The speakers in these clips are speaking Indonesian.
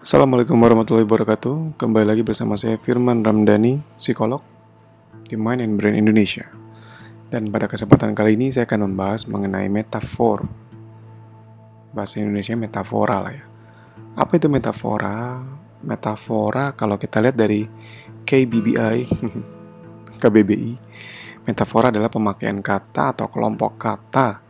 Assalamualaikum warahmatullahi wabarakatuh. Kembali lagi bersama saya Firman Ramdhani, psikolog di Mind and Brain Indonesia. Dan pada kesempatan kali ini saya akan membahas mengenai metafor. Bahasa Indonesia metafora lah ya. Apa itu metafora? Metafora kalau kita lihat dari KBBI KBBI Metafora adalah pemakaian kata atau kelompok kata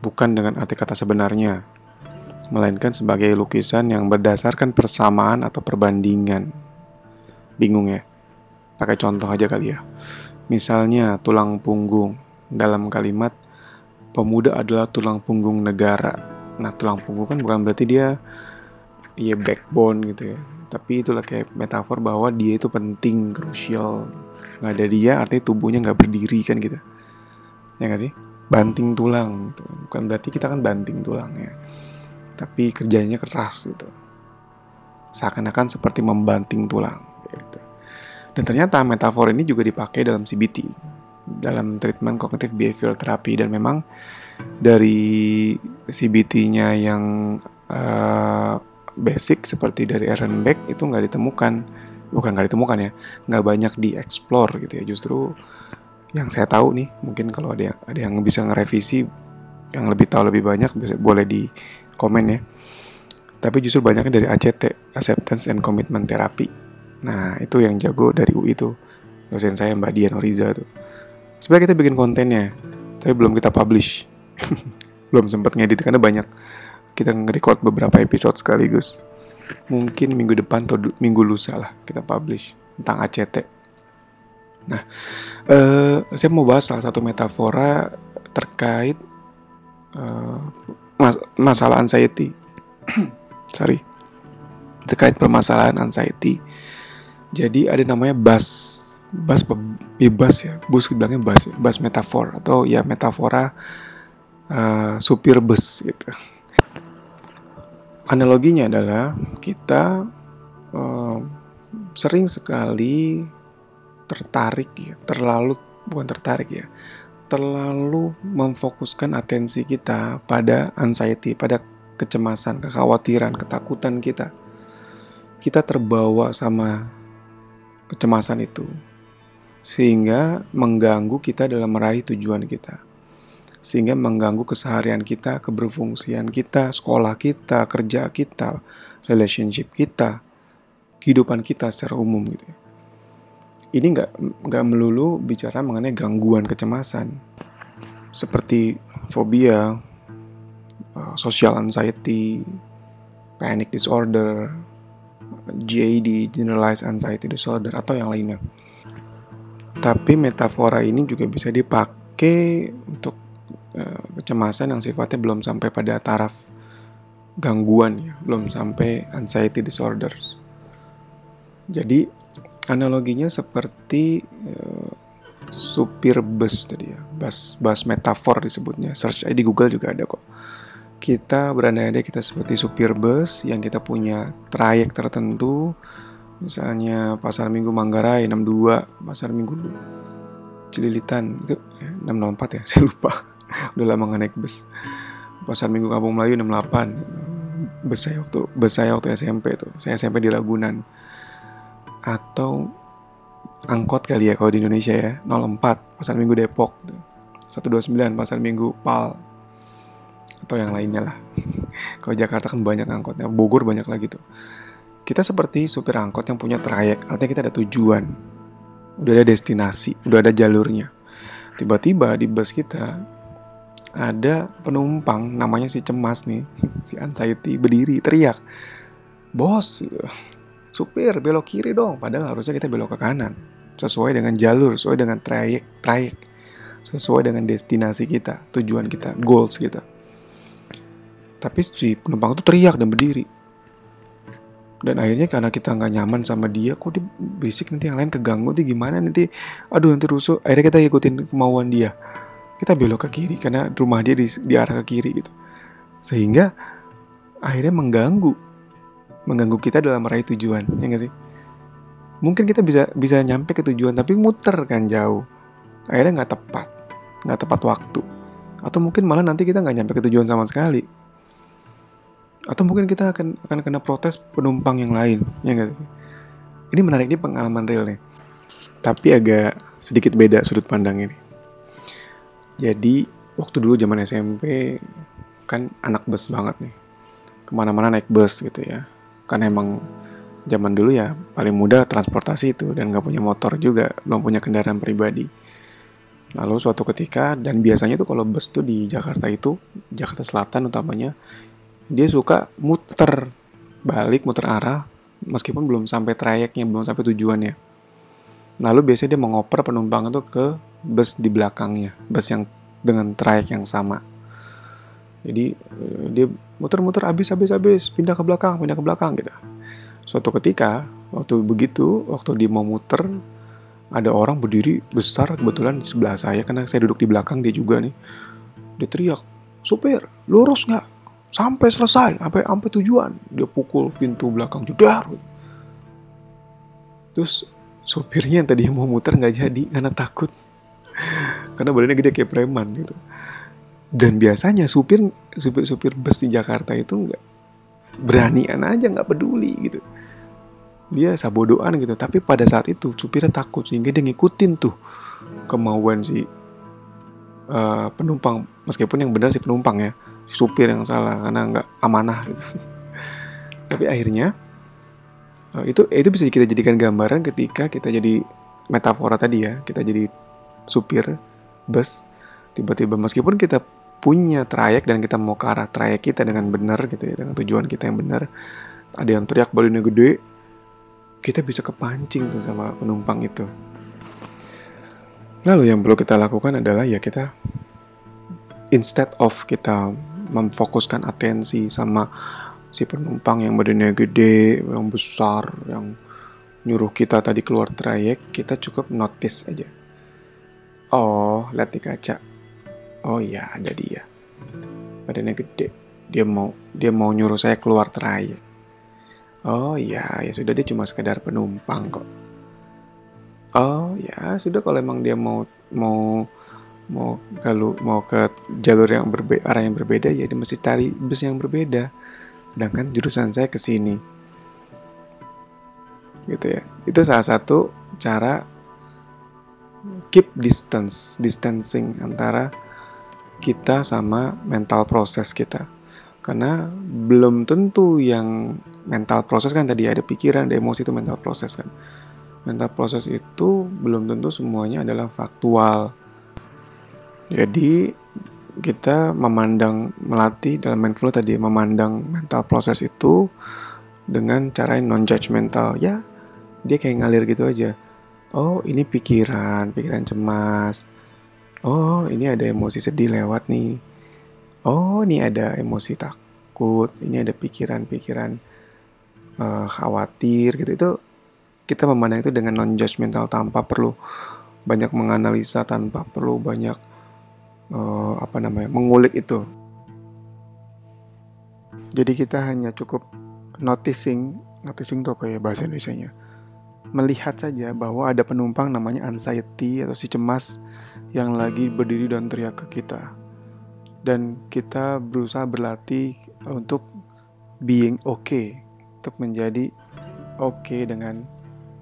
Bukan dengan arti kata sebenarnya melainkan sebagai lukisan yang berdasarkan persamaan atau perbandingan. Bingung ya? Pakai contoh aja kali ya. Misalnya tulang punggung dalam kalimat pemuda adalah tulang punggung negara. Nah, tulang punggung kan bukan berarti dia ya backbone gitu ya. Tapi itulah kayak metafor bahwa dia itu penting, krusial. Nggak ada dia artinya tubuhnya nggak berdiri kan gitu. Ya nggak sih? Banting tulang. Gitu. Bukan berarti kita kan banting tulang ya tapi kerjanya keras gitu. Seakan-akan seperti membanting tulang gitu. dan ternyata metafor ini juga dipakai dalam CBT dalam treatment kognitif behavior therapy. Dan memang dari CBT-nya yang uh, basic seperti dari Aaron Beck itu nggak ditemukan. Bukan nggak ditemukan ya nggak banyak dieksplor gitu ya. Justru yang saya tahu nih mungkin kalau ada yang ada yang bisa ngerevisi yang lebih tahu lebih banyak boleh di komen ya. Tapi justru banyaknya dari ACT, Acceptance and Commitment Therapy. Nah, itu yang jago dari UI itu. Dosen saya Mbak Dian Oriza tuh. Sebenarnya kita bikin kontennya, tapi belum kita publish. belum sempat ngedit karena banyak kita nge-record beberapa episode sekaligus. Mungkin minggu depan atau minggu lusa lah kita publish tentang ACT. Nah, uh, saya mau bahas salah satu metafora terkait uh, mas masalah anxiety. Sorry. Terkait permasalahan anxiety. Jadi ada namanya bus bus bebas ya bus bilangnya bus ya. bus metafor atau ya metafora uh, supir bus gitu. Analoginya adalah kita uh, sering sekali tertarik ya terlalu bukan tertarik ya terlalu memfokuskan atensi kita pada anxiety, pada kecemasan, kekhawatiran, ketakutan kita. Kita terbawa sama kecemasan itu, sehingga mengganggu kita dalam meraih tujuan kita, sehingga mengganggu keseharian kita, keberfungsian kita, sekolah kita, kerja kita, relationship kita, kehidupan kita secara umum gitu. Ya ini nggak nggak melulu bicara mengenai gangguan kecemasan seperti fobia, uh, social anxiety, panic disorder, GAD (generalized anxiety disorder) atau yang lainnya. Tapi metafora ini juga bisa dipakai untuk uh, kecemasan yang sifatnya belum sampai pada taraf gangguan ya, belum sampai anxiety disorders. Jadi analoginya seperti uh, supir bus tadi ya. Bus bus metafor disebutnya. Search di Google juga ada kok. Kita berandai-andai kita seperti supir bus yang kita punya trayek tertentu. Misalnya pasar minggu Manggarai 62 pasar minggu Cililitan itu ya, 664 ya saya lupa. Udah lama nggak naik bus. Pasar minggu Kampung Melayu 68 bus saya waktu bus saya waktu SMP tuh saya SMP di Ragunan atau angkot kali ya kalau di Indonesia ya. 04 pasar minggu Depok 129 pasar minggu Pal. Atau yang lainnya lah. Kalau Jakarta kan banyak angkotnya. Bogor banyak lagi tuh. Kita seperti supir angkot yang punya trayek. Artinya kita ada tujuan. Udah ada destinasi. Udah ada jalurnya. Tiba-tiba di bus kita ada penumpang namanya si cemas nih. Si anxiety berdiri teriak. Bos supir belok kiri dong. Padahal harusnya kita belok ke kanan. Sesuai dengan jalur sesuai dengan trayek trayek. Sesuai dengan destinasi kita tujuan kita goals kita. Tapi si penumpang itu teriak dan berdiri. Dan akhirnya karena kita nggak nyaman sama dia kok dia berisik nanti yang lain keganggu nanti gimana nanti? Aduh nanti rusuh. Akhirnya kita ikutin kemauan dia. Kita belok ke kiri karena rumah dia di, di arah ke kiri gitu. Sehingga akhirnya mengganggu mengganggu kita dalam meraih tujuan, ya gak sih? Mungkin kita bisa bisa nyampe ke tujuan tapi muter kan jauh. Akhirnya nggak tepat, nggak tepat waktu. Atau mungkin malah nanti kita nggak nyampe ke tujuan sama sekali. atau mungkin kita akan akan kena protes penumpang yang lain ya nggak sih ini menarik ini pengalaman real nih tapi agak sedikit beda sudut pandang ini jadi waktu dulu zaman SMP kan anak bus banget nih ke mana-mana naik bus gitu ya kan emang zaman dulu ya paling mudah transportasi itu dan nggak punya motor juga belum punya kendaraan pribadi. Lalu suatu ketika dan biasanya tuh kalau bus tuh di Jakarta itu Jakarta Selatan utamanya dia suka muter balik muter arah meskipun belum sampai trayeknya belum sampai tujuannya. Lalu biasanya dia mengoper penumpang itu ke bus di belakangnya bus yang dengan trayek yang sama jadi eh, dia muter-muter habis habis habis pindah ke belakang pindah ke belakang gitu. Suatu ketika waktu begitu waktu dia mau muter ada orang berdiri besar kebetulan di sebelah saya karena saya duduk di belakang dia juga nih. Dia teriak supir lurus nggak? Sampai selesai sampai sampai tujuan. Dia pukul pintu belakang jedar. Terus supirnya yang tadi mau muter nggak jadi karena takut. Karena badannya gede kayak preman gitu dan biasanya supir supir supir bus di Jakarta itu nggak beranian aja nggak peduli gitu. Dia sabodoan gitu. Tapi pada saat itu supirnya takut sehingga dia ngikutin tuh kemauan si uh, penumpang. Meskipun yang benar si penumpang ya si supir yang salah karena nggak amanah gitu. Tapi akhirnya uh, itu itu bisa kita jadikan gambaran ketika kita jadi metafora tadi ya. Kita jadi supir bus tiba-tiba meskipun kita punya trayek dan kita mau ke arah trayek kita dengan benar gitu ya dengan tujuan kita yang benar. Ada yang teriak badannya gede. Kita bisa kepancing tuh sama penumpang itu. Lalu yang perlu kita lakukan adalah ya kita instead of kita memfokuskan atensi sama si penumpang yang badannya gede yang besar yang nyuruh kita tadi keluar trayek kita cukup notice aja. Oh lihat di kaca oh iya ada dia. Badannya gede. Dia mau dia mau nyuruh saya keluar trayek oh iya ya sudah dia cuma sekedar penumpang kok. Oh ya sudah kalau emang dia mau mau mau kalau mau ke jalur yang berbeda arah yang berbeda ya dia mesti cari bus yang berbeda. Sedangkan jurusan saya ke sini. Gitu ya. Itu salah satu cara keep distance distancing antara kita sama mental proses kita. Karena belum tentu yang mental proses kan tadi ada pikiran, ada emosi itu mental proses kan. Mental proses itu belum tentu semuanya adalah faktual. Jadi kita memandang melatih dalam mindful tadi memandang mental proses itu dengan cara yang non judgmental ya dia kayak ngalir gitu aja oh ini pikiran pikiran cemas oh ini ada emosi sedih lewat nih. Oh ini ada emosi takut ini ada pikiran-pikiran uh, khawatir gitu. Itu kita memandang itu dengan non judgmental tanpa perlu banyak menganalisa tanpa perlu banyak uh, apa namanya mengulik itu. Jadi kita hanya cukup noticing noticing itu apa ya bahasa Indonesia nya melihat saja bahwa ada penumpang namanya anxiety atau si cemas yang lagi berdiri dan teriak ke kita. Dan kita berusaha berlatih untuk being okay, untuk menjadi okay dengan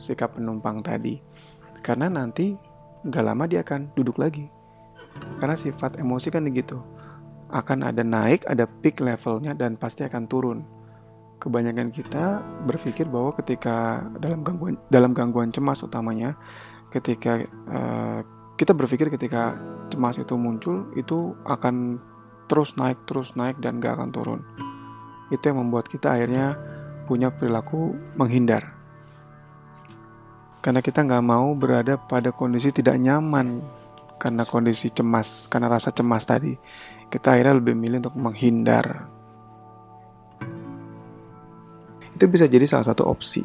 sikap penumpang tadi. Karena nanti gak lama dia akan duduk lagi. Karena sifat emosi kan begitu. Akan ada naik, ada peak levelnya dan pasti akan turun. Kebanyakan kita berpikir bahwa ketika dalam gangguan dalam gangguan cemas utamanya, ketika uh, kita berpikir ketika cemas itu muncul itu akan terus naik terus naik dan gak akan turun. Itu yang membuat kita akhirnya punya perilaku menghindar. Karena kita nggak mau berada pada kondisi tidak nyaman karena kondisi cemas karena rasa cemas tadi. Kita akhirnya lebih milih untuk menghindar itu bisa jadi salah satu opsi.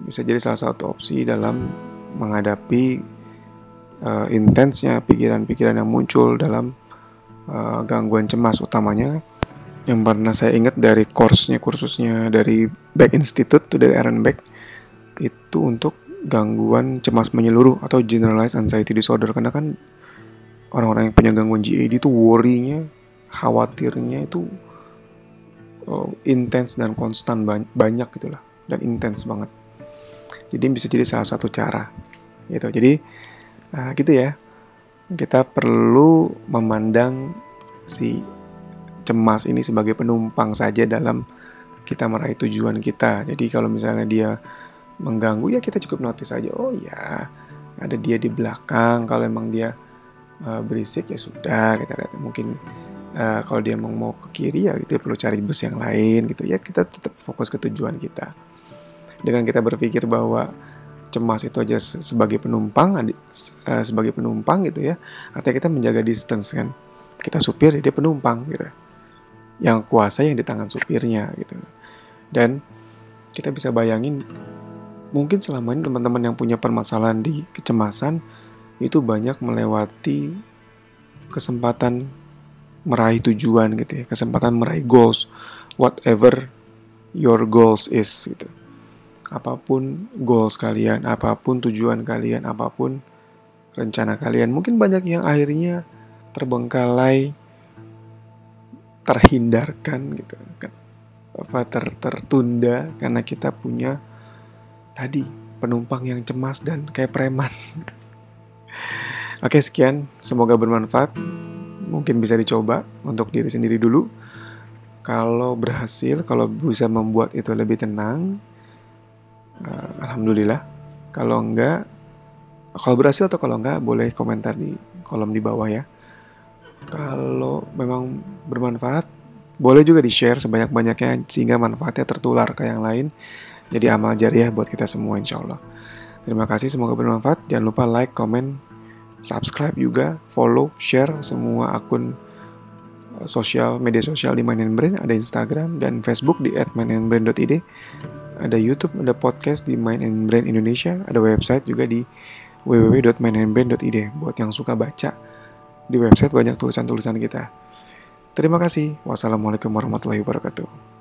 Bisa jadi salah satu opsi dalam menghadapi uh, intensnya pikiran-pikiran yang muncul dalam uh, gangguan cemas utamanya. Yang pernah saya ingat dari course-nya kursusnya dari Beck Institute dari Aaron Beck itu untuk gangguan cemas menyeluruh atau generalized anxiety disorder. Karena kan orang-orang yang punya gangguan GAD itu worry-nya khawatirnya itu oh, intens dan konstan banyak gitulah dan intens banget jadi bisa jadi salah satu cara gitu jadi uh, gitu ya kita perlu memandang si cemas ini sebagai penumpang saja dalam kita meraih tujuan kita. Jadi kalau misalnya dia mengganggu ya kita cukup notice aja. Oh ya, ada dia di belakang. Kalau emang dia uh, berisik ya sudah kita lihat. Mungkin uh, kalau dia mau mau ke kiri ya itu perlu cari bus yang lain gitu. Ya kita tetap fokus ke tujuan kita. Dengan kita berpikir bahwa cemas itu aja sebagai penumpang, uh, sebagai penumpang gitu ya. Artinya kita menjaga distance kan. Kita supir ya dia penumpang gitu yang kuasa yang di tangan supirnya gitu. Dan kita bisa bayangin mungkin selama ini teman-teman yang punya permasalahan di kecemasan itu banyak melewati kesempatan meraih tujuan gitu ya, kesempatan meraih goals, whatever your goals is gitu. Apa pun goals kalian, apa pun tujuan kalian, apa pun rencana kalian, mungkin banyak yang akhirnya terbengkalai terhindarkan gitu kan apa ter, tertunda karena kita punya tadi penumpang yang cemas dan kayak preman. Oke sekian, semoga bermanfaat. Mungkin bisa dicoba untuk diri sendiri dulu. Kalau berhasil, kalau bisa membuat itu lebih tenang, uh, alhamdulillah. Kalau enggak, kalau berhasil atau kalau enggak, boleh komentar di kolom di bawah ya. Kalau memang bermanfaat, boleh juga di-share sebanyak-banyaknya sehingga manfaatnya tertular ke yang lain. Jadi amal jariah buat kita semua insya Allah. Terima kasih, semoga bermanfaat. Jangan lupa like, comment, subscribe juga, follow, share semua akun eh, sosial media sosial di Mind and Brain. Ada Instagram dan Facebook di @mindandbrain.id. Ada YouTube, ada podcast di Mind and Brain Indonesia. Ada website juga di www.mindandbrain.id. Buat yang suka baca, di website banyak tulisan-tulisan kita. Terima kasih. Wassalamualaikum warahmatullahi wabarakatuh.